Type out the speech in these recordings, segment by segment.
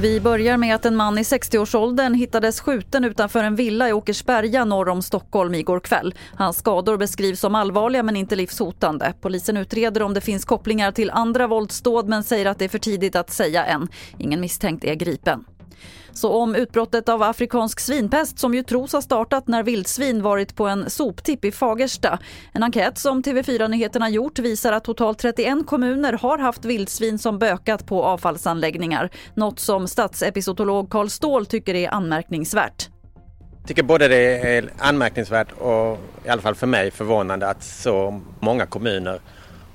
Vi börjar med att en man i 60-årsåldern hittades skjuten utanför en villa i Åkersberga norr om Stockholm igår kväll. Hans skador beskrivs som allvarliga men inte livshotande. Polisen utreder om det finns kopplingar till andra våldsdåd men säger att det är för tidigt att säga än. Ingen misstänkt är gripen. Så om utbrottet av afrikansk svinpest som ju tros ha startat när vildsvin varit på en soptipp i Fagersta. En enkät som TV4 Nyheterna gjort visar att totalt 31 kommuner har haft vildsvin som bökat på avfallsanläggningar. Något som statsepizootolog Karl Ståhl tycker är anmärkningsvärt. Jag tycker både det är anmärkningsvärt och i alla fall för mig förvånande att så många kommuner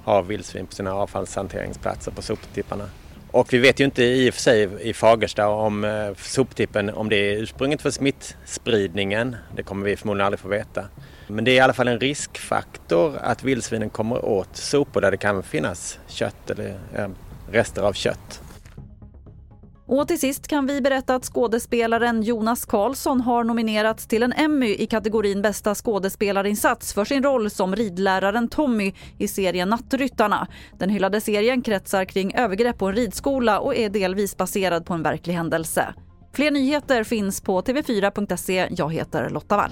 har vildsvin på sina avfallshanteringsplatser på soptipparna. Och vi vet ju inte i och för sig i Fagersta om eh, soptippen om det är ursprunget för smittspridningen. Det kommer vi förmodligen aldrig få veta. Men det är i alla fall en riskfaktor att vildsvinen kommer åt sopor där det kan finnas kött eller eh, rester av kött. Och till sist kan vi berätta att skådespelaren Jonas Karlsson har nominerats till en Emmy i kategorin bästa skådespelarinsats för sin roll som ridläraren Tommy i serien Nattryttarna. Den hyllade serien kretsar kring övergrepp på en ridskola och är delvis baserad på en verklig händelse. Fler nyheter finns på tv4.se. Jag heter Lotta Wall.